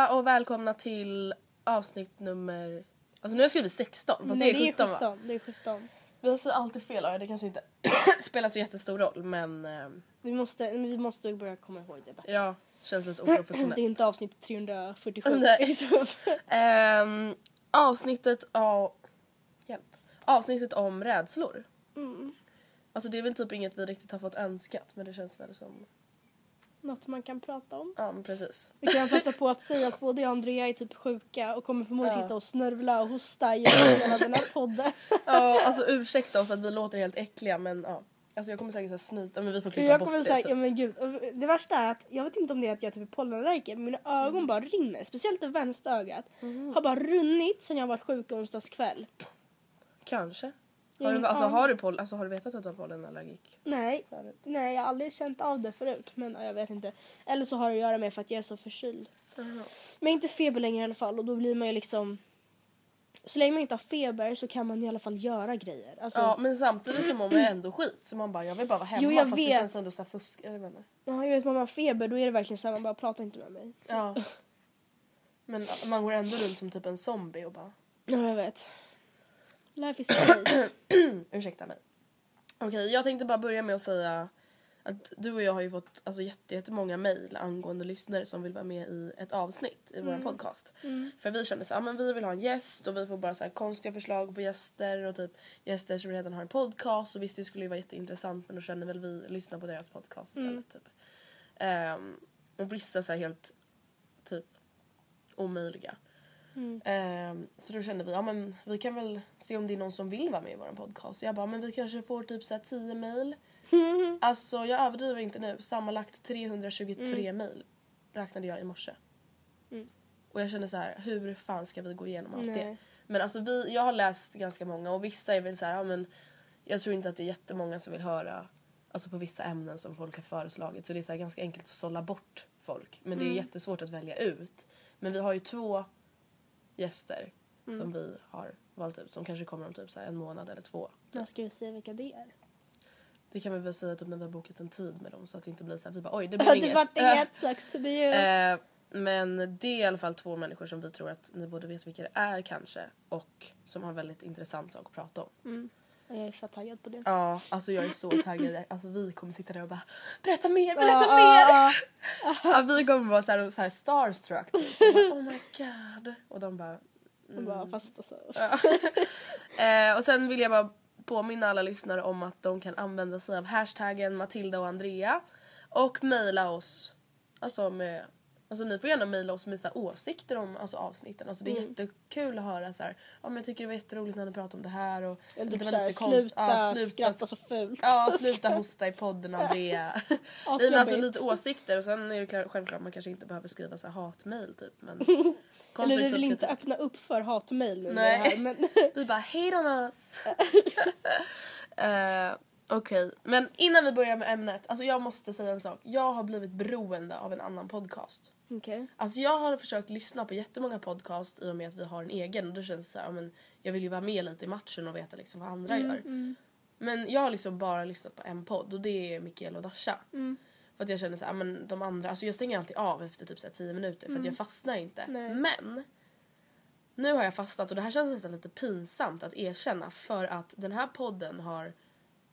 Allihopa och välkomna till avsnitt nummer... Alltså nu har jag skrivit 16 fast Nej, det är 17 va? Det är 17. Vi säger alltid fel och det kanske inte spelar så jättestor roll men eh, Vi måste, vi måste börja komma ihåg det. Bättre. ja, känns lite Det är oprofessionellt. inte avsnitt 347. Nej. Ehm, avsnittet av... Hjälp. Avsnittet om rädslor. Mm. Alltså det är väl typ inget vi riktigt har fått önskat men det känns väl som... Något man kan prata om. Ja men precis. Vi kan passa på att säga att både jag och Andrea är typ sjuka och kommer förmodligen Ja. sitta och snörvla och hosta genom hela den här podden. Ja, alltså ursäkta oss att vi låter helt äckliga men ja. Alltså jag kommer säkert säga snyta men vi får klippa Jag bort det. säga, typ. ja men gud. Det värsta är att jag vet inte om det är att jag typ är pollenallergiker men mina ögon Mm. bara rinner. Speciellt det vänstra ögat. Mhm. Har bara runnit sen jag var sjuk onsdags kväll. Kanske. Har du, alltså, har, du poll, alltså, har du vetat att du har pollenallergik Nej, förut? nej jag har aldrig känt av det förut. Men ja, jag vet inte. Eller så har det att göra med för att jag är så förkyld. Men jag är inte feber längre i alla fall och då blir man ju liksom... Så länge man inte har feber så kan man i alla fall göra grejer. Alltså, Ja men samtidigt så mår man ändå skit så man bara jag vill bara vara hemma Jo, jag fast vet. det känns ändå så fusk. Jag vet inte. ja, jag vet man har feber då är det verkligen så här, man bara prata inte med mig. Ja. Men man går ändå runt som typ en zombie och bara Ja, jag vet. Life is great. ursäkta mig. Okej jag tänkte bara börja med att säga att du och jag har ju fått alltså, jätte, jättemånga mejl angående lyssnare som vill vara med i ett avsnitt i vår podcast. För vi kände så här, ah, men vi vill ha en gäst och vi får bara så här konstiga förslag på gäster och typ gäster som redan har en podcast och visst det skulle ju vara jätteintressant men då känner väl vi lyssna på deras podcast istället typ. Ehm, och vissa så här helt typ omöjliga. Ehm, så då kände vi, ja men vi kan väl se om det är någon som vill vara med i vår podcast. Jag bara, men vi kanske får typ så här 10 mejl. Alltså jag överdriver inte nu, sammanlagt 323 mejl räknade jag i morse. Och jag kände så här, hur fan ska vi gå igenom allt det? Nej. Men alltså vi, jag har läst ganska många och vissa är väl så här, ja men jag tror inte att det är jättemånga som vill höra alltså på vissa ämnen som folk har föreslagit så det är så ganska enkelt att sålla bort folk. Men det är jättesvårt att välja ut. Men vi har ju två gäster som vi har valt ut som kanske kommer om typ så en månad eller två. När ska vi se vilka det är? Det kan vi väl säga typ när vi har bokat en tid med dem så att det inte blir så här, vi bara oj det Ja, inget. det vart inget. Sucks to be you. Eh, men det är i alla fall två människor som vi tror att ni borde vet vilka det är kanske och som har väldigt intressant sak att prata om. Jag är fett taggad på det. Ja, alltså jag är så taggad. Alltså vi kommer sitta där och bara berätta mer, berätta Ja, mer! ja, Ja, vi kommer vara så här, så här starstruck typ. Och bara, oh my god. Och de bara Jag bara, fast alltså. Eh, och sen vill jag bara påminna alla lyssnare om att de kan använda sig av hashtaggen Matilda och Andrea och mejla oss. Alltså med Alltså ni får gärna mejla oss med så här åsikter om alltså, avsnitten. Alltså, det är jättekul att höra så här, ja, men jag tycker det var jätteroligt när ni pratade om det här. Och, Eller det typ var lite konst- sluta, ja, skratta så fult. Ja, sluta hosta i podden Andrea. Nej men alltså lite åsikter och sen är det klart, självklart man kanske inte behöver skriva så här hatmejl typ men Eller vi vill inte öppna upp för hatmejl nu. Nej. Här, men Vi bara hate on us. uh, Okej, men innan vi börjar med ämnet. Alltså jag måste säga en sak. Jag har blivit beroende av en annan podcast. Okej. Alltså jag har försökt lyssna på jättemånga podcast i och med att vi har en egen och då känns det så här, men jag vill ju vara med lite i matchen och veta liksom vad andra Mm, gör. Men jag har liksom bara lyssnat på en podd och det är Mikael och Dasha. Mm. För att jag känner så här, men de andra, alltså jag stänger alltid av efter typ så här 10 minuter för att jag fastnar inte. Nej. Men nu har jag fastnat och det här känns nästan lite pinsamt att erkänna för att den här podden har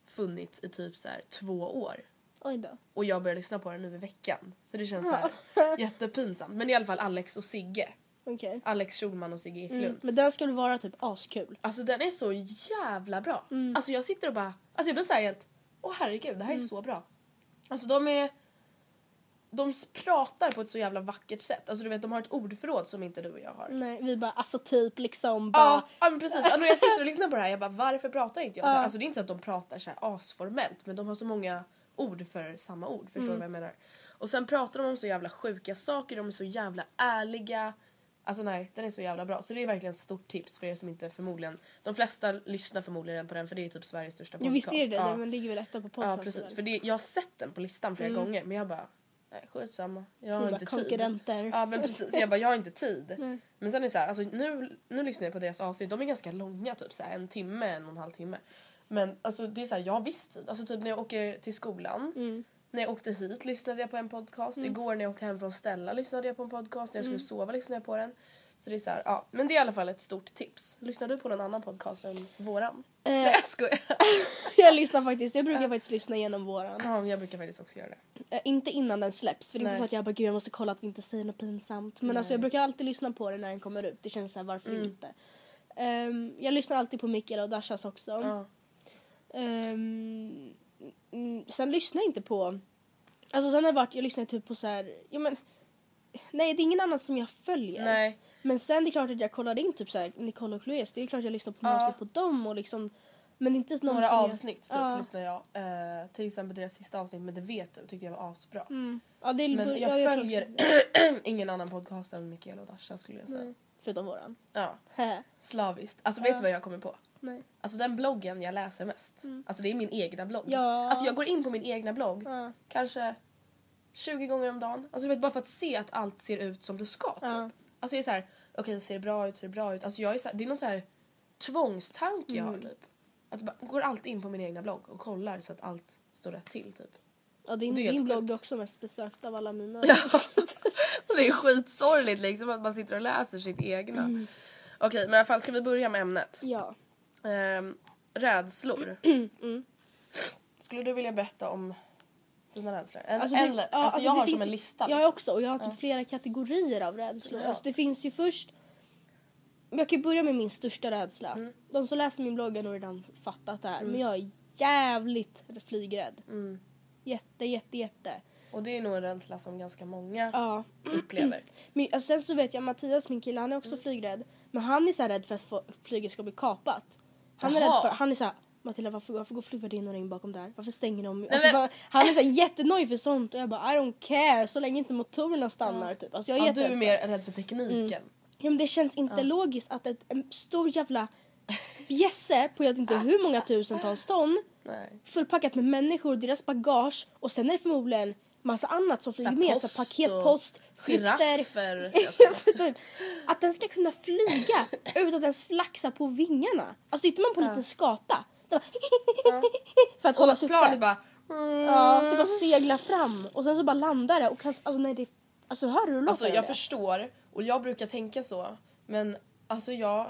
funnits i typ så här två år. Oj då. Och jag börjar lyssna på den nu i veckan. Så det känns så här jättepinsamt. Men i alla fall Alex och Sigge. Okej. Alex Schulman och Sigge Eklund. Mm. Men den skulle vara typ askul. Alltså den är så jävla bra. Mm. Alltså jag sitter och bara, alltså jag blir såhär helt, åh herregud det här är Mm. så bra. Alltså de är, de pratar på ett så jävla vackert sätt. Alltså du vet de har ett ordförråd som inte du och jag har. Nej, vi bara alltså typ liksom bara... Ja, ja men precis. Alltså, när jag sitter och lyssnar på det här jag bara varför pratar inte jag så här? Ja. Alltså det är inte så att de pratar så asformellt men de har så många ord för samma ord. Förstår Mm. du vad jag menar? Och sen pratar de om så jävla sjuka saker, de är så jävla ärliga. Alltså nej, den är så jävla bra. Så det är verkligen ett stort tips för er som inte förmodligen... De flesta lyssnar förmodligen på den för det är typ Sveriges största Ja, podcast. visst är det det, Ja. den ligger väl etta på podcast. Ja precis, för det, jag har sett den på listan flera gånger men jag bara nej skitsamma. Jag har Mm. bara inte tid. konkurrenter. Ja men precis, jag bara jag har inte tid. Nej. Men sen är det så här, alltså nu, nu lyssnar jag på deras avsnitt, de är ganska långa typ så här, en timme, en och en halv timme. Men alltså det är så här, jag har viss tid. Alltså typ när jag åker till skolan. Mm. När jag åkte hit lyssnade jag på en podcast. Igår när jag åkte hem från Stella lyssnade jag på en podcast. När jag Mm. skulle sova lyssnade jag på den. Så det är så här, ja. Men det är i alla fall ett stort tips. Lyssnar du på någon annan podcast än våran? Eh. Nej jag skojar. jag lyssnar faktiskt, jag brukar faktiskt lyssna igenom våran. Ja, jag brukar faktiskt också göra det. Eh, inte innan den släpps för det är inte Nej. så att jag bara gud jag måste kolla att vi inte säger något pinsamt. Men alltså jag brukar alltid lyssna på det när den kommer ut. Det känns såhär varför Mm. inte. Ehm, jag lyssnar alltid på Mikael och Dashas också. Ja. Mm, sen lyssnar jag inte på... Alltså sen har jag varit, jag lyssnar typ på så här, ja men... Nej det är ingen annan som jag följer. Nej. Men sen det är klart att jag kollade in typ så här, Nicole och Chloés, det är klart jag lyssnar på Ja. på dem och liksom... Men inte någon Några avsnitt typ Ja. lyssnar jag. Eh, till exempel deras sista avsnitt med Det vet du tyckte jag var asbra. Mm. Ja, det är, Men ja, jag tror följer ingen annan podcast än Mikael och Dasha skulle jag säga. Nej, Förutom våran. Ja, slaviskt. Alltså vet du vad jag kommer på? Nej. Alltså den bloggen jag läser mest. Alltså det är min egna blogg. Ja. Alltså jag går in på min egna blogg Ja. kanske 20 gånger om dagen. Alltså du vet bara för att se att allt ser ut som det ska typ. Ja. Alltså jag är så här, okej ser det bra ut, ser det bra ut. Alltså jag är så här, det är någon så här tvångstanke jag har Mm. typ. Att jag bara, går alltid in på min egna blogg och kollar så att allt står rätt till typ. Ja, din, Det är din blogg är också mest besökt av alla mina. Och det är skitsorgligt liksom att man sitter och läser sitt egna. Mm. Okej men i alla fall ska vi börja med ämnet. ja. Ehm, rädslor. Mm. Skulle du vilja berätta om dina rädslor? En, Alltså, det- eller, ja, alltså, alltså, jag har som en lista. Jag liksom. också och jag har typ flera kategorier av rädslor. Ja. Alltså, det finns ju först... Jag kan börja med min största rädsla. Mm. De som läser min blogg har nog redan fattat det här. Men jag är jävligt flygrädd. Mm. Jätte, jätte, jätte. Och det är nog en rädsla som ganska många Ja. upplever. Men, alltså, sen så vet jag Mattias, min kille, han är också Mm. flygrädd. Men han är så rädd för att flyget ska bli kapat. Han är Jaha. rädd för, han är så här, Matilda varför, varför går flygvärdinnorna in bakom där? Varför stänger de? Alltså, men- han är så här jättenöjd för sånt och jag bara I don't care så länge inte motorerna stannar typ. Alltså, jag är Ja, du är mer rädd för tekniken. Ja, men det känns inte logiskt att ett, en stor jävla bjässe på jag vet inte hur många tusentals ton Nej. fullpackat med människor och deras bagage och sen är det förmodligen massa annat som flyger med. Så post paket, och post, frukter. Giraffer. Att den ska kunna flyga utan att ens flaxa på vingarna. Alltså tittar man på en liten skata. bara för att hålla sig uppe. bara... Ja, det bara seglar fram och sen så bara landar det och kan, alltså nej det Alltså hör du hur Alltså jag det? förstår och jag brukar tänka så. Men alltså jag...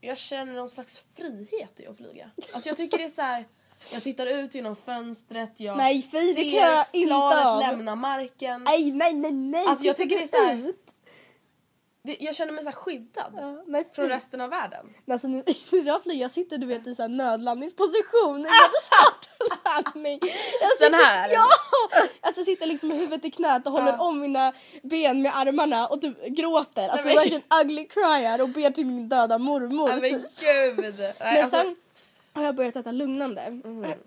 Jag känner någon slags frihet i att flyga. Alltså jag tycker det är så här. Jag tittar ut genom fönstret, jag Nej, fy, det ser klarar jag inte planet av. lämna marken. Nej, nej, nej, nej! Alltså, jag tycker det är så här- ut. Det, jag känner mig så här skyddad Ja, nej, från resten av världen. Alltså nu, när jag flyger, jag sitter du vet i så här nödlandningsposition. Jag hade startlandning. Jag sitter, Den här? Ja! Alltså jag sitter liksom med huvudet i knät och håller Ja. om mina ben med armarna och typ gråter. Alltså Nej, men- verkligen ugly cryar och ber till min döda mormor. Nej men typ. gud! Nej, Men alltså, sen har jag börjat äta lugnande.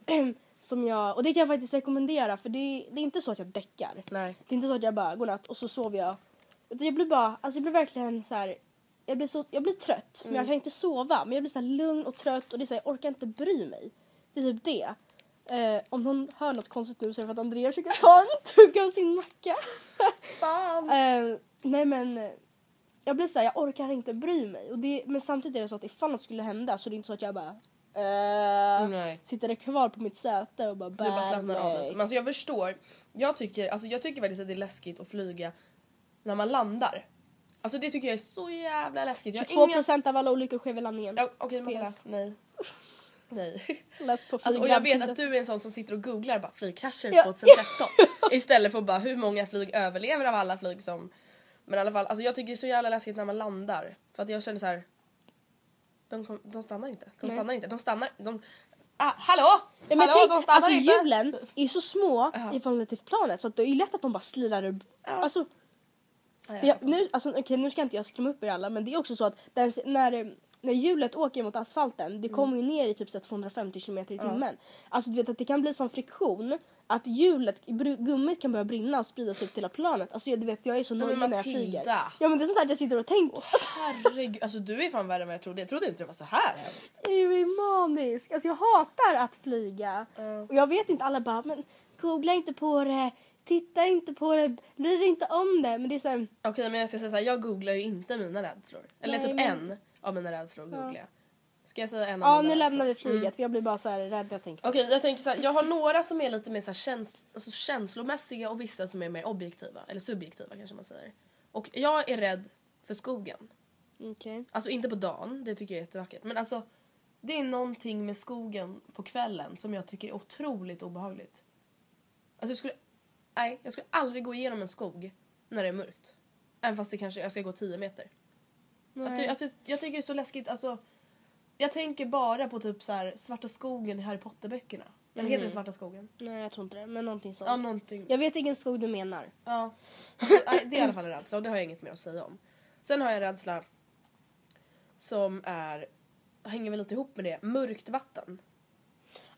Som jag, och det kan jag faktiskt rekommendera för det, det är inte så att jag däckar. nej. Det är inte så att jag bara godnatt och så sover jag. Utan jag blir bara, alltså jag blir verkligen så här. Jag blir, så, jag blir trött men Mm. jag kan inte sova. Men jag blir så här lugn och trött och det är så här, jag orkar inte bry mig. Det är typ det. Eh, om någon hör något konstigt nu så är det för att Andrea försöker ta en tugga av sin macka. Eh, nej men, jag blir såhär, jag orkar inte bry mig. Och det, men samtidigt är det så att ifall något skulle hända så är det inte så att jag bara Nej. sitter det kvar på mitt säte och bara Du bara slappnar av lite. Men alltså jag förstår. Jag tycker, alltså jag tycker faktiskt att det är läskigt att flyga när man landar. Alltså det tycker jag är så jävla läskigt. Jag har 22 inga- procent av alla olyckor sker vid landningen. Ja, Okej Mattias, PS. nej. Nej. Läs på Alltså, och jag vet att du är en sån som sitter och googlar bara flygkrascher Ja. 2013 istället för bara hur många flyg överlever av alla flyg som... Men i alla fall, alltså jag tycker det är så jävla läskigt när man landar för att jag känner så här. De, kom, de stannar inte. De Nej. stannar inte. De stannar. De, ah, hallå! Ja, hallå, tänk, de stannar alltså inte! hjulen är så små Ja. i förhållande till planet så att det är lätt att de bara slirar ur. Alltså, Ja, jag nu, alltså, okej, nu ska inte jag skrämma upp er alla men det är också så att den, när, när hjulet åker mot asfalten Mm. det kommer ju ner i typ så här 250 km i timmen. Alltså du vet att det kan bli sån friktion att hjulet, gummit kan börja brinna och spridas upp till hela planet. Alltså jag, du vet jag är så nojig när jag flyger. Ja men det är sånt här jag sitter och tänker. Herregud, alltså du är fan värre än vad jag trodde. Jag trodde inte det var så här hemskt. Jag är manisk. Alltså jag hatar att flyga. Och jag vet inte, alla bara men googla inte på det, titta inte på det, bry dig inte om det. Men det är så här, Okej men jag ska säga så här, jag googlar ju inte mina rädslor. Eller Nej, typ men- en av mina rädslor googlar jag. Ska jag säga en av ja nu lämnar vi flyget Mm. för jag blir bara så här rädd jag tänker. Okej jag tänker så här, jag har några som är lite mer så här käns alltså känslomässiga och vissa som är mer objektiva. Eller subjektiva kanske man säger. Och jag är rädd för skogen. Okej. Alltså inte på dagen, det tycker jag är jättevackert. Men alltså det är någonting med skogen på kvällen som jag tycker är otroligt obehagligt. Alltså jag skulle, nej jag skulle aldrig gå igenom en skog när det är mörkt. Även fast det kanske, jag ska gå 10 meter. Jag, ty, alltså, jag tycker det är så läskigt, alltså. Jag tänker bara på typ så här Svarta skogen i Harry Potter-böckerna. Eller heter det Svarta skogen? Nej jag tror inte det, men någonting sånt. Ja, någonting. Jag vet vilken skog du menar. Ja. Alltså, det är i alla fall en rädsla och det har jag inget mer att säga om. Sen har jag en rädsla som är, hänger väl lite ihop med det, mörkt vatten.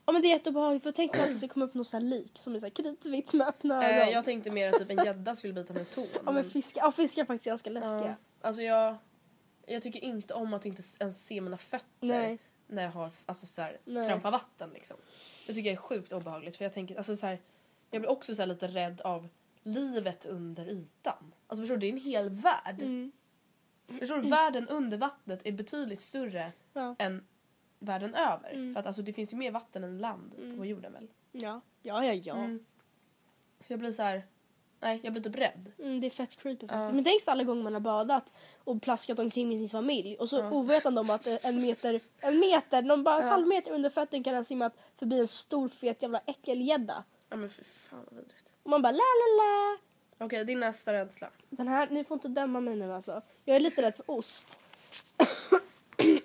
Ja men det är jätteobehagligt för tänk att det komma upp här lik som är så här kritvitt med öppna ögon. Eh, jag tänkte mer att typ en gädda skulle bita mig i tån. Ja men fiskar, ja, fiskar är faktiskt ganska läskiga. Ja. Alltså jag, jag tycker inte om att inte ens se mina fötter Nej. när jag har alltså så här, trampar vatten. Liksom. Det tycker jag är sjukt obehagligt. För jag, tänker, alltså så här, jag blir också så här lite rädd av livet under ytan. Alltså förstår du, det är en hel värld. Mm. Förstår du, världen under vattnet är betydligt större Ja. än världen över. Mm. För att alltså, det finns ju mer vatten än land på jorden väl. Ja, ja, ja. ja. Mm. Så jag blir så här. Nej jag blir typ rädd. Mm, det är fett creepy faktiskt. Ja. Men tänk så alla gånger man har badat och plaskat omkring med sin familj och så ovetande om att eh, en meter, en meter, någon bara en halv meter under fötterna kan ha simmat förbi en stor fet jävla äckelgädda. Ja men för fan vad vidrigt. Och man bara la la la. Okej din nästa rädsla. Den här, ni får inte döma mig nu alltså. Jag är lite rädd för ost.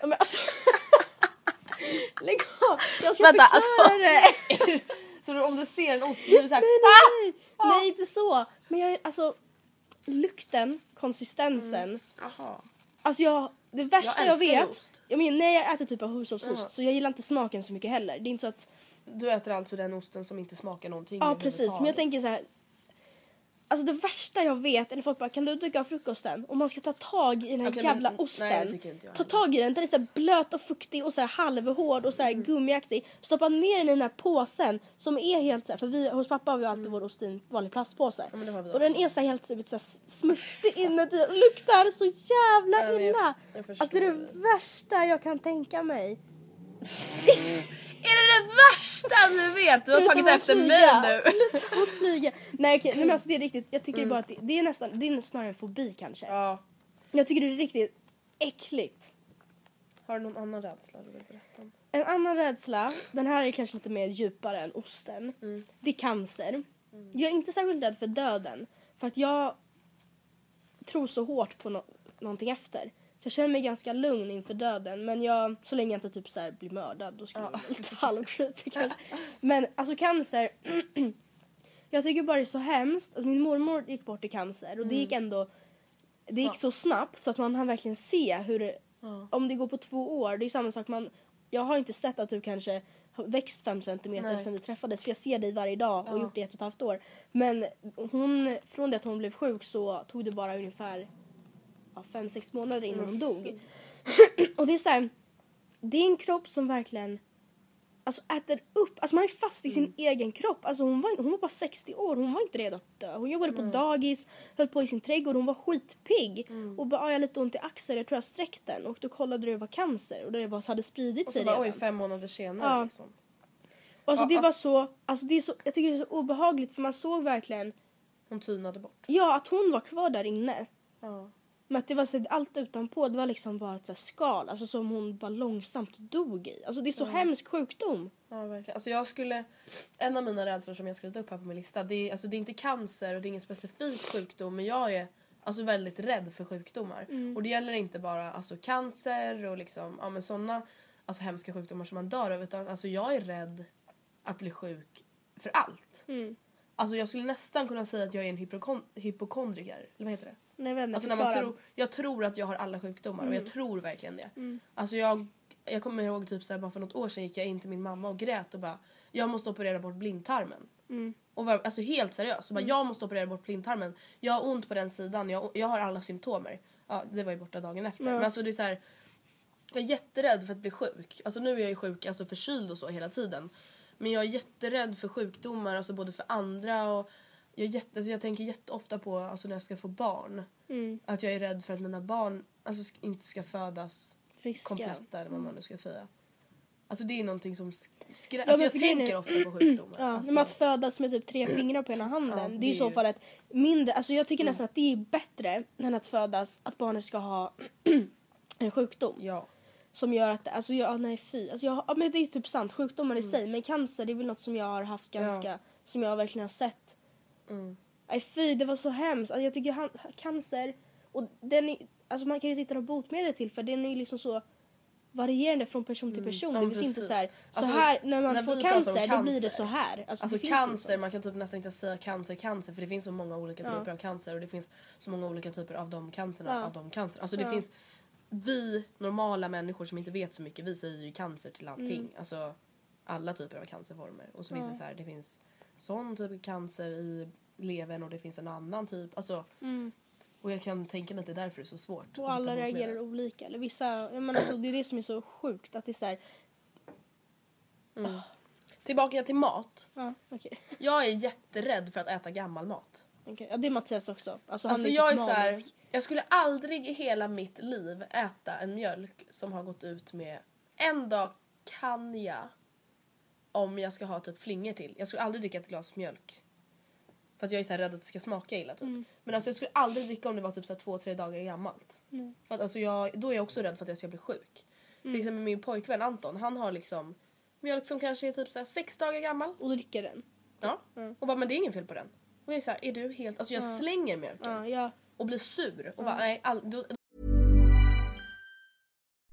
ja, men alltså. Lägg av! Jag ska Vänta, förklara alltså. det. Så om du ser en ost blir du såhär Nej, nej, nej, inte så. Men jag alltså lukten, konsistensen. Jaha. Alltså jag, det värsta Jag jag, vet. ost. Jag menar, när jag äter typ av hushållsost Ja. så jag gillar inte smaken så mycket heller. Det är inte så att, Du äter alltså den osten som inte smakar någonting ja precis men jag tänker så här. Alltså det värsta jag vet är när folk bara kan du duka av frukosten? Och man ska ta tag i den här Okej, jävla men- osten. nej, tycker inte jag ta tag i den, den är så blöt och fuktig och så här halvhård och så här Mm. gummiaktig. Stoppa ner den i den här påsen som är helt så här, för vi, hos pappa har vi alltid vår ost i en vanlig plastpåse. Mm. Ja, och den också. är så här helt typ, så här smutsig inuti och luktar så jävla Ja, men jag- illa. jag alltså det är det värsta jag kan tänka mig. Är det det värsta du vet? Du har tagit efter flyga. mig nu. Att flyga. Nej okej, nej, men alltså det är riktigt. Jag tycker bara att det, det är nästan, det är snarare en fobi kanske. Ja. Jag tycker det är riktigt äckligt. Har du någon annan rädsla du vill berätta om? En annan rädsla, den här är kanske lite mer djupare än osten. Det är cancer. Jag är inte särskilt rädd för döden. För att jag tror så hårt på no- någonting efter. Så jag känner mig ganska lugn inför döden. Men jag, så länge jag inte typ så blir mördad då skulle jag vara lite halvcreepy kanske. Men alltså cancer. jag tycker bara det är så hemskt. Alltså, min mormor gick bort i cancer och det gick ändå det gick så snabbt så att man hann verkligen se hur det, om det går på två år, det är samma sak man jag har inte sett att du kanske har växt fem centimeter Nej. sedan vi träffades för jag ser dig varje dag och gjort det i ett och ett halvt år. Men hon, från det att hon blev sjuk så tog det bara ungefär ja, fem, sex månader innan hon dog. och det är så här, det är en kropp som verkligen alltså, äter upp, alltså man är fast i sin egen kropp. Alltså hon var, hon var bara 60 år, hon var inte redo att dö. Hon jobbade på dagis, höll på i sin trädgård, hon var skitpigg. Och bara, "Ah, jag har lite ont i axeln, jag tror jag sträckt den. Och då kollade det var cancer och det var, hade spridit Och sig så bara redan. oj fem månader senare Ja. liksom. Och alltså, Ja, det var så, alltså det är så, jag tycker det är så obehagligt för man såg verkligen, Hon tynade bort. ja att hon var kvar där inne. Ja. Men att det var så, allt utanpå, det var liksom bara ett skal, alltså som hon bara långsamt dog i. Alltså det är så hemsk sjukdom. Ja, verkligen. Alltså jag skulle, en av mina rädslor som jag skrivit upp här på min lista, det är, alltså det är inte cancer och det är ingen specifik sjukdom men jag är alltså väldigt rädd för sjukdomar. Och det gäller inte bara alltså cancer och liksom, ja, men såna alltså hemska sjukdomar som man dör av utan alltså jag är rädd att bli sjuk för allt. Alltså jag skulle nästan kunna säga att jag är en hypokon- hypokondriker. Eller vad heter det? Vet inte, Alltså när man tror, jag tror att jag har alla sjukdomar och jag tror verkligen det. Alltså jag, jag kommer ihåg typ såhär, bara för något år sedan gick jag in till min mamma och grät och bara jag måste operera bort blindtarmen. Och var, alltså helt. Och bara, Jag måste operera bort blindtarmen. Jag har ont på den sidan, jag, jag har alla symptomer. Ja, det var ju borta dagen efter. Men alltså det är så här, jag är jätterädd för att bli sjuk. Alltså nu är jag ju sjuk, alltså förkyld och så hela tiden. Men jag är jätterädd för sjukdomar, alltså både för andra och jag, jätte, alltså jag tänker jätteofta på alltså när jag ska få barn. Att jag är rädd för att mina barn alltså, inte ska födas Friska. kompletta eller vad man nu ska säga. Alltså det är någonting som sk- skrä- Ja, alltså, jag tänker är- ofta på sjukdomar. Ja, alltså, att födas med typ tre fingrar på ena handen. Ja, det är det i är så ju- fall ett mindre, alltså jag tycker nästan att det är bättre än att födas, att barnet ska ha en sjukdom. ja. Som gör att, alltså jag, nej fy. Alltså jag, ja, men det är typ sant, sjukdomar Mm. i sig. Men cancer det är väl något som jag har haft ganska, som jag verkligen har sett. Mm. Fy, det var så hemskt. Alltså, jag tycker han, cancer, och den är, alltså man kan ju hitta något botemedel till för den är ju liksom så varierande från person till person. Mm. Ja, det finns inte precis. så här, så Alltså, här när man när får om cancer, då blir det cancer, så här. Alltså, Alltså cancer, inte. man kan typ nästan inte säga cancer, cancer för det finns så många olika typer av cancer och det finns så många olika typer av de cancerna, Ja. av de cancer. Alltså det finns vi normala människor som inte vet så mycket, vi säger ju cancer till allting. Mm. Alltså alla typer av cancerformer. Och så finns det så här, det finns sån typ cancer i levern och det finns en annan typ. Alltså, Och jag kan tänka mig att det är därför det är så svårt. Mm. Och alla reagerar olika. Eller vissa, jag menar, alltså, det är det som är så sjukt. Att det är så här, Tillbaka till mat. ja okej. Jag är jätterädd för att äta gammal mat. Okej, Ja, det är Mattias också. Alltså, Alltså jag är så här, jag skulle aldrig i hela mitt liv äta en mjölk som har gått ut med en dag kan jag om jag ska ha typ flingor till. Jag skulle aldrig dricka ett glas mjölk. För att jag är så här rädd att det ska smaka illa typ. Mm. Men alltså jag skulle aldrig dricka om det var typ så här två, tre dagar gammalt. För att alltså jag, då är jag också rädd för att jag ska bli sjuk. Mm. Till exempel min pojkvän Anton, han har liksom mjölk som kanske är typ så här sex dagar gammal. Och dricker den. Ja. Och bara men det är inget fel på den. Och jag är så här, är du helt, alltså jag slänger mjölken Ja, ja. och blir sur och bara nej, all, då,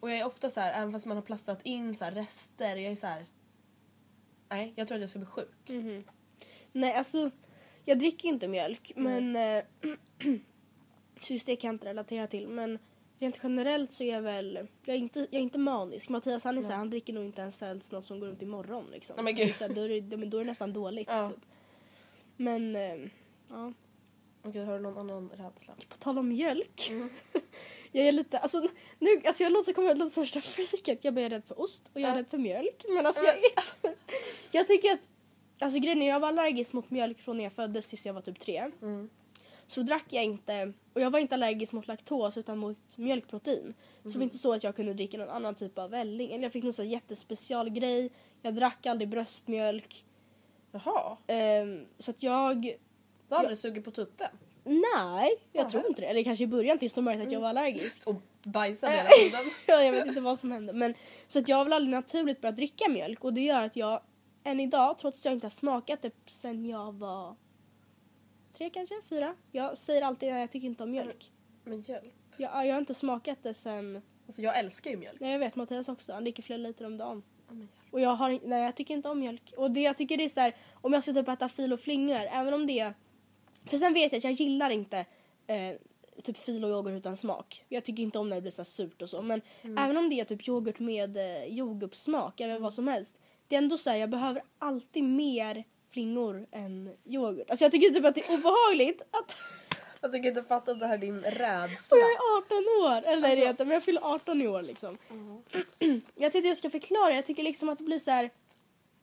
och jag är ofta så här, även fast man har plastat in så här rester, jag är så här. Nej, jag tror att jag ska bli sjuk. Nej, alltså jag dricker inte mjölk men eh, så just det kan jag inte relatera till men rent generellt så är jag väl, jag är inte, jag är inte manisk. Mattias han är så här, han dricker nog inte ens helst något som går ut imorgon liksom. Nej, men gud. Så här, då, är det, då är det nästan dåligt Ja. typ. Men eh, ja, Okej, har du någon annan rädsla? på tal om mjölk. jag är lite, alltså nu, alltså jag låter, kommer jag låta som värsta freaket. Jag är rädd för ost och jag är rädd för mjölk. Men alltså jag är Jag tycker att, alltså grejen är jag var allergisk mot mjölk från när jag föddes tills jag var typ tre. Så drack jag inte, och jag var inte allergisk mot laktos utan mot mjölkprotein. Så det var inte så att jag kunde dricka någon annan typ av välling. Eller jag fick någon sån jättespecial grej. Jag drack aldrig bröstmjölk. Jaha, Ehm, så att jag, du har aldrig sugit på tutten? Nej jag tror inte det. Eller kanske i början tills de märkte att jag var allergisk. Och bajsade hela tiden? ja, jag vet inte vad som hände. Men, så att jag har väl aldrig naturligt börjat dricka mjölk och det gör att jag än idag, trots att jag inte har smakat det sen jag var tre kanske, fyra. Jag säger alltid att jag tycker inte om mjölk. Men hjälp. Jag, jag har inte smakat det sen, Alltså jag älskar ju mjölk. nej jag vet Mattias också, han dricker flera liter om dagen. Hjälp. Och jag har, nej jag tycker inte om mjölk. Och det jag tycker det är så här, om jag ska typ äta fil och flingor, även om det är, för sen vet jag att jag gillar inte eh, typ fil och yoghurt utan smak. Jag tycker inte om när det blir så surt och så. Men även om det är typ yoghurt med eh, jordgubbssmak eller vad som helst. Det är ändå så här, jag behöver alltid mer flingor än yoghurt. Alltså jag tycker typ att det är obehagligt att Jag tycker inte fatta att det här är din rädsla. och jag är 18 år. Eller det heter, men jag fyller 18 i år liksom. jag tänkte jag ska förklara. Jag tycker liksom att det blir så här.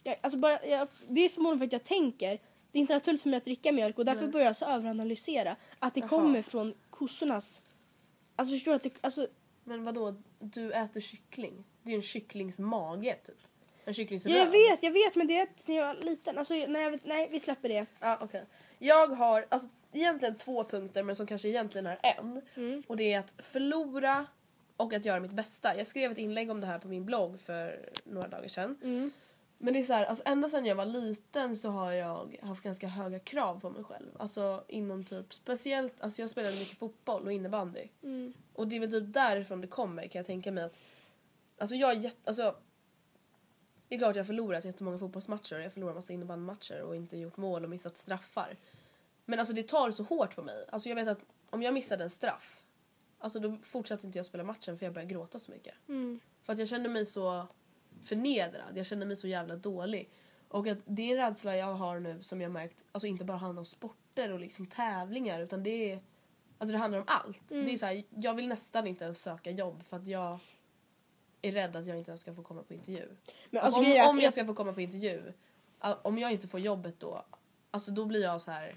Jag, alltså bara, jag, det är förmodligen för att jag tänker. Det är inte naturligt för mig att dricka mjölk och därför börjar jag så överanalysera. Att det kommer från kossornas... Alltså förstår du att det... Alltså, Men vadå, du äter kyckling? Det är ju en kycklings mage typ. En kycklings ja, jag vet, jag vet men det är sen jag var liten. Alltså, nej, jag vet, nej, vi släpper det. Ja, okej. Jag har alltså, egentligen två punkter men som kanske egentligen är en. Mm. Och det är att förlora och att göra mitt bästa. Jag skrev ett inlägg om det här på min blogg för några dagar sedan. Mm. Men det är så här, alltså ända sedan jag var liten så har jag haft ganska höga krav på mig själv. Alltså inom typ, speciellt, alltså jag spelade mycket fotboll och innebandy. Mm. Och det är väl typ därifrån det kommer kan jag tänka mig att, alltså jag är jätte, alltså det är klart jag har förlorat jättemånga fotbollsmatcher och jag har förlorat massa innebandymatcher och inte gjort mål och missat straffar. Men alltså det tar så hårt på mig. Alltså jag vet att om jag missade en straff, alltså då fortsatte inte jag spela matchen för jag började gråta så mycket. För att jag kände mig så förnedrad, jag kände mig så jävla dålig. Och att det är rädsla jag har nu som jag märkt, alltså inte bara handlar om sporter och liksom tävlingar utan det är Alltså det handlar om allt. Det är så här, jag vill nästan inte ens söka jobb för att jag är rädd att jag inte ens ska få komma på intervju. Alltså, om, om jag- ska få komma på intervju, om jag inte får jobbet då, alltså då blir jag så här.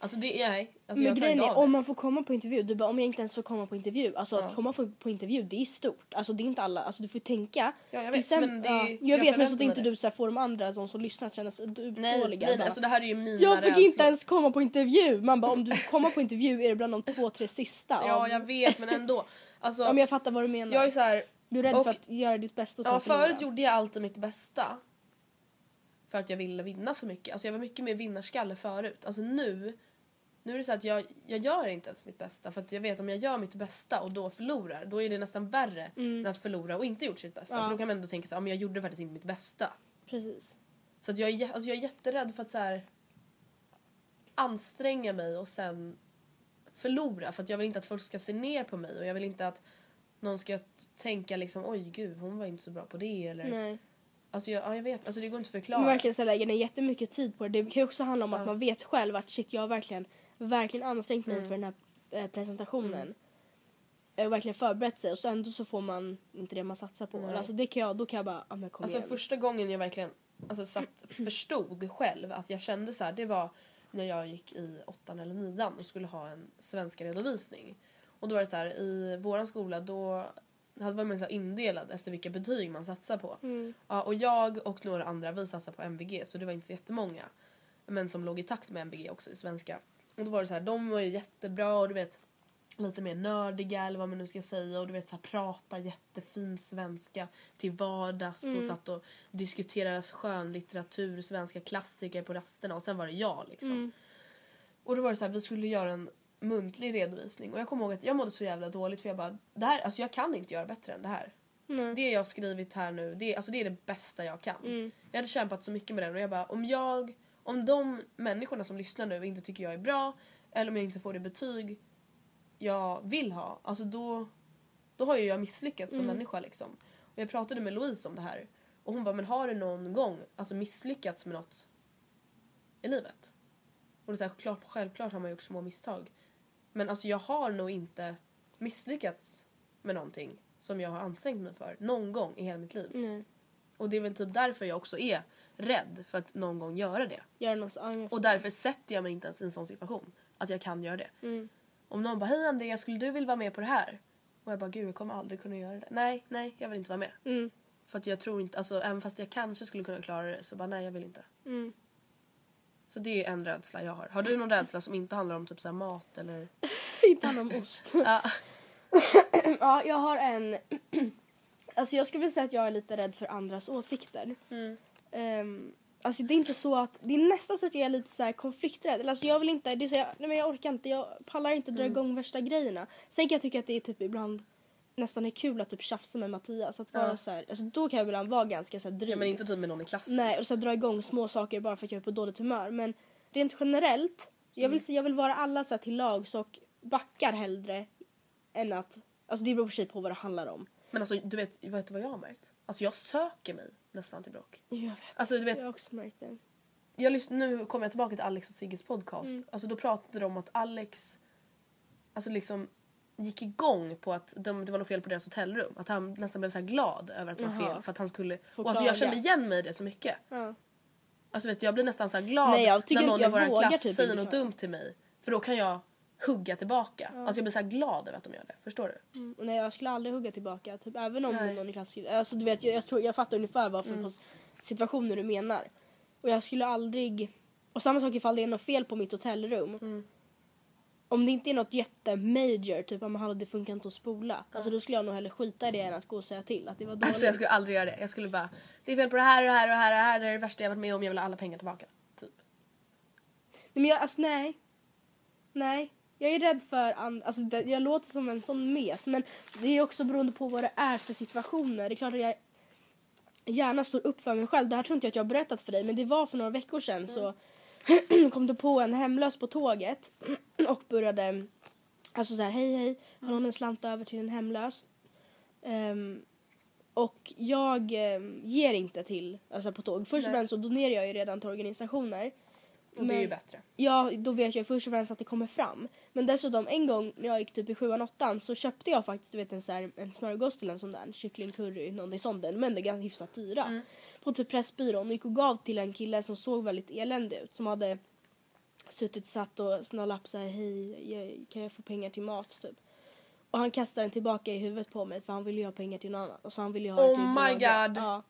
Alltså det nej. Alltså men grejen är om man får komma på intervju, du bara om jag inte ens får komma på intervju. Alltså att komma på, på intervju det är stort. Alltså det är inte alla, alltså du får tänka. Ja, jag vet, men det är- ja, jag jag vet men så att inte det. du så får de andra, de som lyssnar att känna sig Nej, dåliga. nej, bara, alltså det här är ju mina jag fick inte ens komma på intervju. Man bara om du får komma på intervju är det bland de två, tre sista. Ja av- jag vet men ändå. Alltså, ja, men jag fattar vad du menar. jag är så här, du är rädd och- för att göra ditt bästa och sen Ja, förut gjorde jag alltid mitt bästa. För att jag ville vinna så mycket. Alltså jag var mycket mer vinnarskalle förut. Alltså nu, nu är det så att jag, jag gör inte ens mitt bästa. För att jag vet om jag gör mitt bästa och då förlorar, då är det nästan värre än att förlora och inte gjort sitt bästa. Mm. Ja. För då kan man ändå tänka sig, ja, men jag gjorde faktiskt inte mitt bästa. Precis. Så att jag, är, alltså jag är jätterädd för att så här, anstränga mig och sen förlora. För att jag vill inte att folk ska se ner på mig och jag vill inte att någon ska tänka liksom oj gud hon var inte så bra på det eller Nej. Alltså jag, ja, jag vet, alltså det går inte att förklara. Men verkligen så lägger ner jättemycket tid på det. Det kan ju också handla om att man vet själv att shit jag har verkligen, verkligen ansträngt mig Mm. för den här eh, presentationen. Eh, Och verkligen förberett sig och så ändå så får man inte det man satsar på. Nej. Alltså det kan jag, då kan jag bara, ja men kom Alltså igen. första gången jag verkligen alltså, satt, förstod själv att jag kände så här, det var när jag gick i åttan eller nian och skulle ha en svenska redovisning. Och då var det så här, i våran skola då hade var man så här indelad efter vilka betyg man satsar på. Ja, och jag och några andra vi satsade på MVG så det var inte så jättemånga. Men som låg i takt med MVG också i svenska. Och då var det så här, de var ju jättebra och du vet lite mer nördiga eller vad man nu ska säga och du vet så här, prata jättefin svenska till vardags och satt och diskuterade skönlitteratur, svenska klassiker på rasterna och sen var det jag liksom. Och då var det så här, vi skulle göra en muntlig redovisning och jag kommer ihåg att jag mådde så jävla dåligt för jag bara, det här, alltså jag kan inte göra bättre än det här. Det jag har skrivit här nu, det, alltså det är det bästa jag kan. Jag hade kämpat så mycket med den och jag bara, om jag, om de människorna som lyssnar nu inte tycker jag är bra eller om jag inte får det betyg jag vill ha, alltså då, då har ju jag misslyckats som människa liksom. Och jag pratade med Louise om det här och hon bara, men har du någon gång alltså misslyckats med något i livet? Och det är så här, klart, självklart har man gjort små misstag. Men alltså jag har nog inte misslyckats med någonting som jag har ansträngt mig för någon gång i hela mitt liv. Nej. Och det är väl typ därför jag också är rädd för att någon gång göra det. Gör något annat. Och därför sätter jag mig inte ens i en sån situation. Att jag kan göra det. Om någon bara hej Andrea skulle du vilja vara med på det här? Och jag bara gud jag kommer aldrig kunna göra det. Nej, nej jag vill inte vara med. Mm. För att jag tror inte, alltså även fast jag kanske skulle kunna klara det så bara nej jag vill inte. Mm. Så det är en rädsla jag har. Har du någon rädsla som inte handlar om typ så mat eller? Inte handla om ost. Ja. Ja, jag har en... Alltså jag skulle vilja säga att jag är lite rädd för andras åsikter. Ehm, alltså det är inte så att... Det är nästan så att jag är lite så här konflikträdd. Eller Alltså jag vill inte... Det är så här, nej men jag orkar inte. Jag pallar inte dra igång värsta grejerna. Sen kan jag tycka att det är typ ibland nästan är kul att typ tjafsa med Mattias. Att vara Ja. så här, alltså då kan jag ibland vara ganska så här dryg. ja men inte typ med någon i klassen. Nej, och så här, dra igång små saker bara för att jag är på dåligt humör. Men rent generellt, jag vill, se- jag vill vara alla så här, till lags och backar hellre än att... Alltså det beror på sig på vad det handlar om. Men alltså du vet, vet du vad jag har märkt? Alltså jag söker mig nästan till bråk. Jag vet. Alltså du vet, Jag har också märkt det. jag lyssn- nu kommer jag tillbaka till Alex och Sigges podcast. Alltså då pratade de om att Alex alltså liksom gick igång på att de, det var något fel på deras hotellrum. Att han nästan blev så glad över att det var Jaha. fel för att han skulle... Få Och alltså jag kände igen mig i det så mycket. Ja. Alltså vet du, jag blir nästan så glad Nej, jag tycker- när någon jag i vår klass typ säger något dumt till mig. För då kan jag hugga tillbaka. Alltså jag blir så glad över att de gör det. Förstår du? Mm, nej, jag skulle aldrig hugga tillbaka. Typ, även om Nej. någon i klassen... Alltså, du vet, jag, jag, tror, jag fattar ungefär vad för Mm. situationer du menar. Och jag skulle aldrig... Och samma sak ifall det är något fel på mitt hotellrum. Mm. Om det inte är något jättemajor, typ om hallå det funkar inte att spola. Alltså då skulle jag nog hellre skita i det än att gå och säga till att det var dåligt. Alltså jag skulle aldrig göra det. Jag skulle bara, det är fel på det här och det här och det här och det här. Det är det värsta jag varit med om. Jag vill ha alla pengar tillbaka. Typ. Nej, men jag, alltså nej. Nej. Jag är rädd för and- alltså det, jag låter som en sån mes men det är också beroende på vad det är för situationer. Det är klart att jag gärna står upp för mig själv. Det här tror inte jag att jag har berättat för dig men det var för några veckor sedan så kom det på en hemlös på tåget och började alltså så här hej hej har någon en slant över till en hemlös? Ehm, och jag ehm, ger inte till alltså på tåg. Först och främst så donerar jag ju redan till organisationer. Och det är ju Men- bättre. Ja, då vet jag först och främst att det kommer fram. Men dessutom en gång när jag gick typ i sjuan, åttan så köpte jag faktiskt du vet, en, så här, en smörgås till en sån där kycklingcurry, någonting sånt. Men det är ganska hyfsat dyra. På typ Pressbyrån och gick och gav till en kille som såg väldigt eländig ut. Som hade suttit satt och någon lapp såhär, hej kan jag få pengar till mat typ. Och han kastade den tillbaka i huvudet på mig för han ville ju ha pengar till något annat. Och så han ville ha Oh my. God. Ja.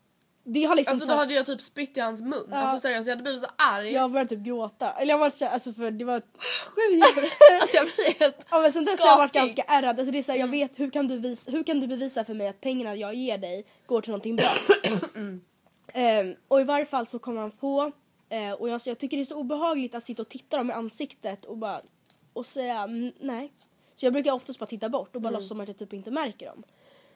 Det har liksom Alltså så då hade jag typ spytt i hans mun. Ja. Alltså seriöst jag hade blivit så arg. jag började typ gråta. Eller jag var så alltså för det var alltså jag blir helt... Ja men sen dess har jag varit ganska ärrad. Alltså det är så här, jag vet hur kan, du visa, hur kan du bevisa för mig att pengarna jag ger dig går till någonting bra? Ehm, och i varje fall så kom han på eh, och jag, jag tycker det är så obehagligt att sitta och titta dem i ansiktet och bara och säga "Mm, nej. Så jag brukar oftast bara titta bort och bara låtsas som att jag typ inte märker dem.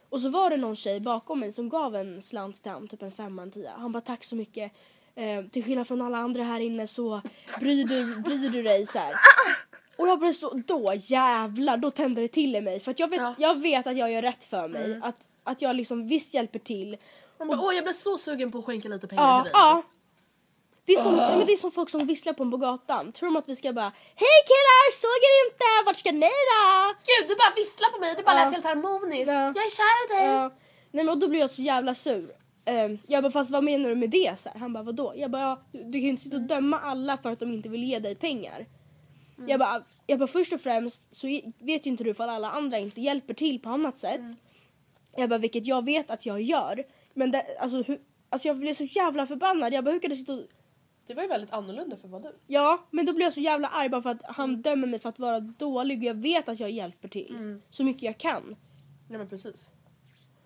Och så var det någon tjej bakom mig som gav en slant till honom, typ en femma, en tia. Han bara tack så mycket. Eh, till skillnad från alla andra här inne så bryr du, bryr du dig så här. Och jag blev så, då jävlar, då tände det till i mig. För att jag vet, Ja. jag vet att jag gör rätt för mig. Att, att jag liksom visst hjälper till. Man bara, Åh jag blev så sugen på att skänka lite pengar Ja, till dig. ja. Det är, som, ja, men det är som folk som visslar på en på gatan. Tror de att vi ska bara Hej killar, såg er inte? Vart ska ni då? Gud du bara visslar på mig, det bara Ja. lät helt harmoniskt. Ja. Jag är kär i dig. Ja. Nej men och då blir jag så jävla sur. Um, jag bara fast vad menar du med det? Så här. Han bara vadå? Jag bara ja, du, du kan ju inte sitta och döma alla för att de inte vill ge dig pengar. Jag, bara, jag bara först och främst så i- vet ju inte du ifall alla andra inte hjälper till på annat sätt. Jag bara, vilket jag vet att jag gör. Men det, alltså, hur, alltså jag blev så jävla förbannad. Jag bara, hur kan du sitta och... Det var ju väldigt annorlunda för vad du. Ja, men då blev jag så jävla arg bara för att han dömer mig för att vara dålig och jag vet att jag hjälper till. Så mycket jag kan. Nej men precis.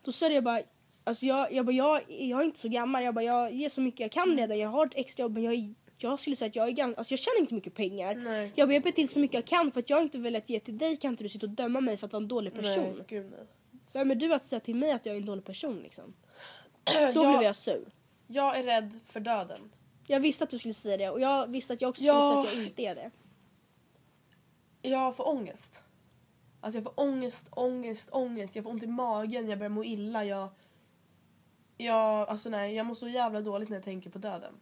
Då sa jag bara, alltså jag, jag, bara jag, jag är inte så gammal. Jag bara, jag ger så mycket jag kan redan. Jag har ett extra jobb men jag, är- jag skulle säga att jag är ganska, alltså jag tjänar inte mycket pengar. Nej. Jag ber till så mycket jag kan för att jag inte velat ge till dig kan inte du sitta och döma mig för att vara en dålig person. Nej, gud nej. Vem är du att säga till mig att jag är en dålig person liksom? Då Jag- blev jag sur. Jag är rädd för döden. Jag visste att du skulle säga det och jag visste att jag också Ja. skulle säga att jag inte är det. Jag får ångest. Alltså jag får ångest, ångest, ångest. Jag får ont i magen, jag börjar må illa. Jag, jag, alltså nej, jag mår så jävla dåligt när jag tänker på döden.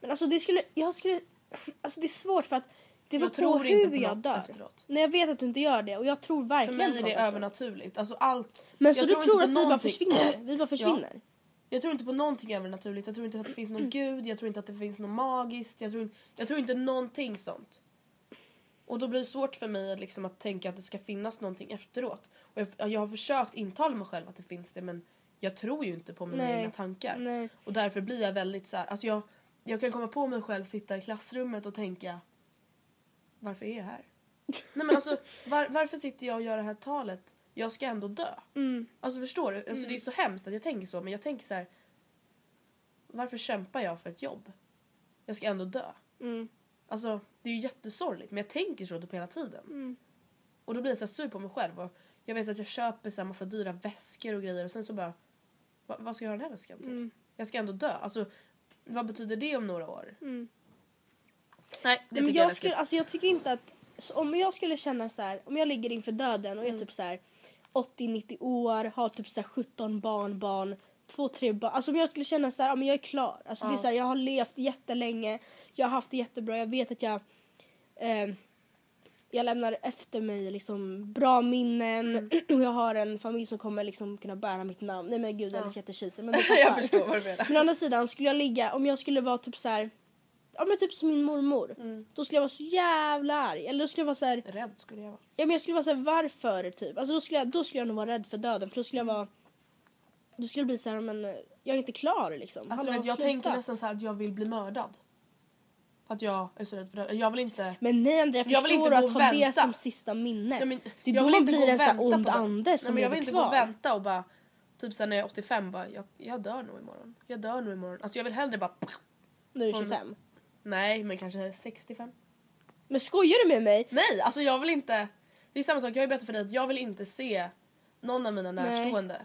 Men alltså det skulle, jag skulle, alltså det är svårt för att det beror Jag på tror hur inte på jag något dör. efteråt. Nej jag vet att du inte gör det och jag tror För verkligen mig på är det efteråt. övernaturligt. Alltså allt. Men så du tror på att vi bara försvinner? Vi bara försvinner? Jag tror inte på någonting övernaturligt. Jag tror inte att det finns någon gud. Jag tror inte att det finns något magiskt. Jag tror, jag tror inte någonting sånt. Och då blir det svårt för mig liksom att tänka att det ska finnas någonting efteråt. Och jag, jag har försökt intala mig själv att det finns det men jag tror ju inte på mina Nej. egna tankar. Nej. Och därför blir jag väldigt så här, alltså jag, jag kan komma på mig själv sitta i klassrummet och tänka varför är jag här? Nej men alltså var, varför sitter jag och gör det här talet? Jag ska ändå dö. Mm. Alltså förstår du? Alltså, Det är så hemskt att jag tänker så men jag tänker så här. Varför kämpar jag för ett jobb? Jag ska ändå dö. Mm. Alltså det är ju jättesorgligt men jag tänker så typ hela tiden. Mm. Och då blir jag så sur på mig själv och jag vet att jag köper så här massa dyra väskor och grejer och sen så bara "Va- vad ska jag göra den här väskan till? Mm. Jag ska ändå dö. Alltså vad betyder det om några år? Mm. Nej det Men tycker jag är jag, skulle, läskigt. alltså jag tycker inte att... Om jag skulle känna så här, om jag ligger inför döden och jag är typ så här 80-90 år, har typ så här 17 barnbarn, två, tre barn. Alltså om jag skulle känna så här, ja men jag är klar. Alltså det är så här, jag har levt jättelänge, jag har haft det jättebra, jag vet att jag eh, jag lämnar efter mig liksom bra minnen och jag har en familj som kommer liksom kunna bära mitt namn. Nej men gud det är jättecheesy men jag förstår vad du menar. Men å andra sidan skulle jag ligga, om jag skulle vara typ så här, ja men typ som min mormor. Mm. Då skulle jag vara så jävla arg. Eller då skulle jag vara så här, Rädd skulle jag vara. ja men jag skulle vara så här, varför typ? Alltså då skulle jag, då skulle jag nog vara rädd för döden för då skulle jag vara, då skulle det bli så här, men jag är inte klar liksom. Alltså, vet, jag tänker nästan så här att jag vill bli mördad. Att jag är så rädd för döden. Jag vill inte... Men nej Andrea, Jag vill inte gå att och ha det vänta. som sista minne? Nej, men, det jag då vill inte blir en sån ond det. ande Nej, som men Jag vill inte gå och kvar. vänta och bara... Typ sen när jag är 85 bara, jag, jag dör nog imorgon. Jag dör nog imorgon. Alltså jag vill hellre bara... När du är Från- 25. Nej, men kanske 65. Men skojar du med mig? Nej, alltså jag vill inte... Det är samma sak, jag är bättre för dig att jag vill inte se någon av mina Nej. närstående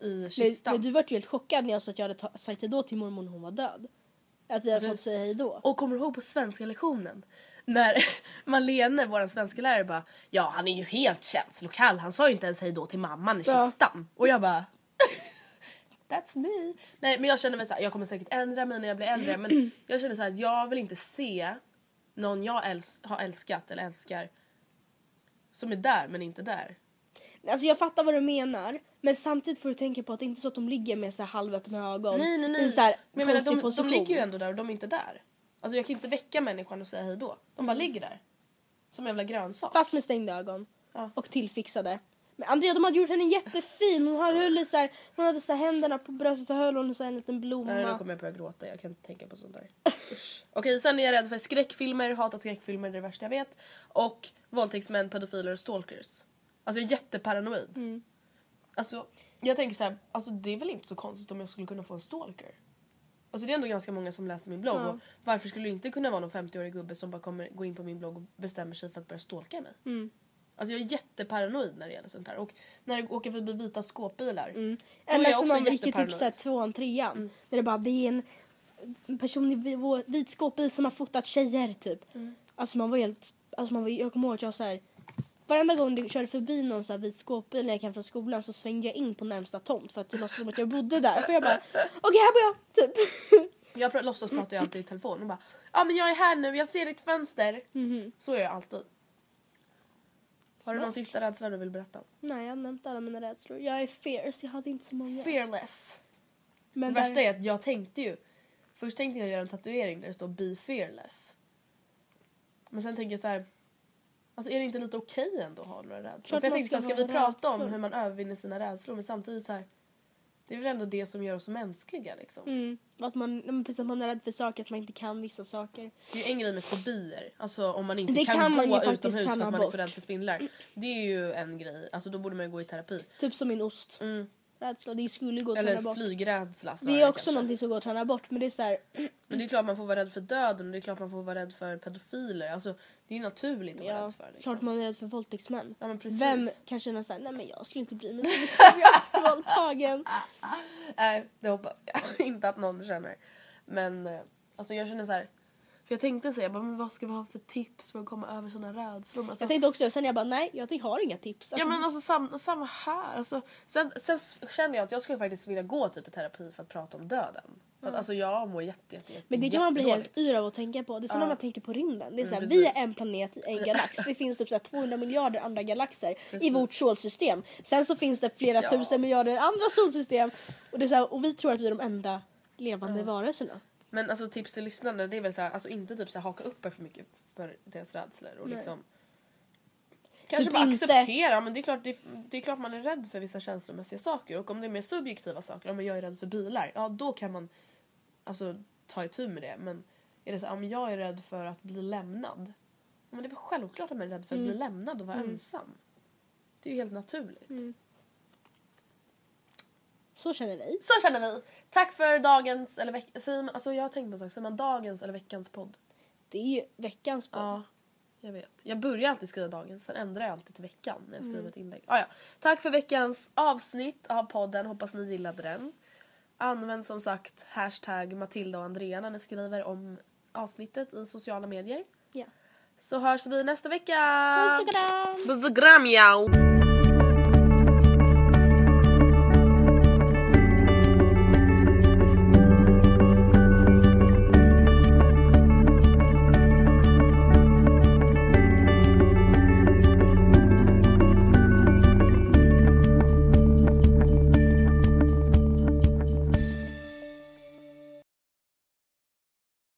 i Men, kistan. men du vart ju helt chockad när jag sa att jag hade ta- sagt hejdå till mormor när hon var död. Att vi hade Precis. fått säga hejdå. Och kommer du ihåg på svenska lektionen? När Malene, vår svenska lärare bara Ja han är ju helt känslokall, han sa ju inte ens hej då till mamman i Ja. kistan. Och jag bara That's me. Nej men jag känner väl såhär, jag kommer säkert ändra mig när jag blir äldre men jag känner såhär att jag vill inte se någon jag äls- har älskat eller älskar som är där men inte där. Alltså jag fattar vad du menar. Men samtidigt får du tänka på att det inte är så att de ligger med så här halvöppna ögon. Nej nej nej. I så här men jag menar, de, position. de ligger ju ändå där och de är inte där. Alltså jag kan inte väcka människan och säga hej då. De bara ligger där. Som en jävla grönsak. Fast med stängda ögon. Ja. Och tillfixade. Men Andrea de hade gjort henne jättefin. Hon höll i så här, hon hade så händerna på bröstet så höll hon så en liten blomma. Nej, nu kommer jag börja gråta. Jag kan inte tänka på sånt där. Okej, sen är jag rädd för skräckfilmer. Hatar skräckfilmer, det är det värsta jag vet. Och våldtäktsmän, pedofiler och stalkers. Alltså jag är jätteparanoid. Alltså, jag tänker så här, alltså det är väl inte så konstigt om jag skulle kunna få en stalker. Alltså det är ändå ganska många som läser min blogg Ja. och varför skulle det inte kunna vara någon 50-årig gubbe som bara kommer gå in på min blogg och bestämmer sig för att börja stalka mig? Mm. Alltså jag är jätteparanoid när det gäller sånt här och när det åker förbi vita skåpbilar. Mm. Eller som man gick i typ såhär tvåan, trean. Där det bara det är en person i vi- vit skåpbil som har fotat tjejer typ. Alltså man var helt, alltså man var, jag kommer ihåg att jag såhär Varenda gång du körde förbi någon så här vit skåpbil när jag kom från skolan så svängde jag in på närmsta tomt för att det låtsades som att jag bodde där. För jag bara okej här bor jag typ. Jag låtsas prata ju alltid i telefon och bara ja men jag är här nu, jag ser ditt fönster. Mhm. Så är jag alltid. Har du någon sista rädsla du vill berätta? Nej jag har nämnt alla mina rädslor. Jag är fierce, jag hade inte så många. Fearless. Men det värsta är att jag tänkte ju Först tänkte jag göra en tatuering där det står be fearless. Men sen tänker jag så här. Alltså är det inte lite okej ändå att ha några rädslor? Klart För jag tänkte så här, ska vi ha prata om rädslor. hur man övervinner sina rädslor men samtidigt så här. Det är väl ändå det som gör oss mänskliga liksom. Mm. Att man, precis, att man är rädd för saker, att man inte kan vissa saker. Det är ju en grej med fobier. Alltså om man inte Det kan, kan man gå utomhus för att man är så bort. rädd för spindlar. Det är ju en grej. Alltså då borde man ju gå i terapi. Typ som min ost. Mm. Rädsla, det skulle gå att Eller träna bort. flygrädsla Det snarare är också kanske. någonting som går att träna bort men det är så här, Men det är klart man får vara rädd för döden och det är klart man får vara rädd för pedofiler. Alltså det är ju naturligt att vara ja, rädd för. Liksom. klart man är rädd för våldtäktsmän. Ja men precis. Vem kan känna såhär, nej men jag skulle inte bry mig så mycket om jag är våldtagen. Nej det hoppas jag inte att någon känner. Men eh, alltså jag känner så här. För jag tänkte säga, bara, men vad ska vi ha för tips för att komma över såna rädslor? Men Alltså, Jag tänkte också det, sen jag bara nej jag har inga tips. Ja Alltså, men alltså sam, samma här. Alltså, sen, sen kände jag att jag skulle faktiskt vilja gå typ i terapi för att prata om döden. För att, alltså jag mår jätte, jätte, jätte men det kan man bli helt yr av att tänka på. Det är som när man tänker på rymden. Det är såhär, Mm, vi är en planet i en galax. Det finns typ såhär 200 miljarder andra galaxer i Precis. vårt solsystem. Sen så finns det flera Ja. tusen miljarder andra solsystem. Och, det är såhär, och vi tror att vi är de enda levande varelserna. Men alltså tips till lyssnarna det är väl så här, alltså inte typ så här, haka upp er för mycket för deras rädslor och Nej. liksom Kanske Typ bara inte- acceptera men det är, klart, det, det är klart man är rädd för vissa känslomässiga saker och om det är mer subjektiva saker, om jag är rädd för bilar, ja då kan man alltså ta itu med det men är det så om jag är rädd för att bli lämnad men det är väl självklart att man är rädd för att bli lämnad och vara ensam. Det är ju helt naturligt. Så känner vi. Så känner vi! Tack för dagens, eller veck, säger man, alltså jag har tänkt på en sak, säger man dagens eller veckans podd? Det är ju veckans podd. Ja, jag vet. Jag börjar alltid skriva dagens, sen ändrar jag alltid till veckan när jag skriver ett inlägg. Ah, ja. Tack för veckans avsnitt av podden, hoppas ni gillade den. Använd som sagt hashtag Matilda och Andrea när ni skriver om avsnittet i sociala medier. Ja. Så hörs vi nästa vecka! Puss och kram! Puss och kram, ja!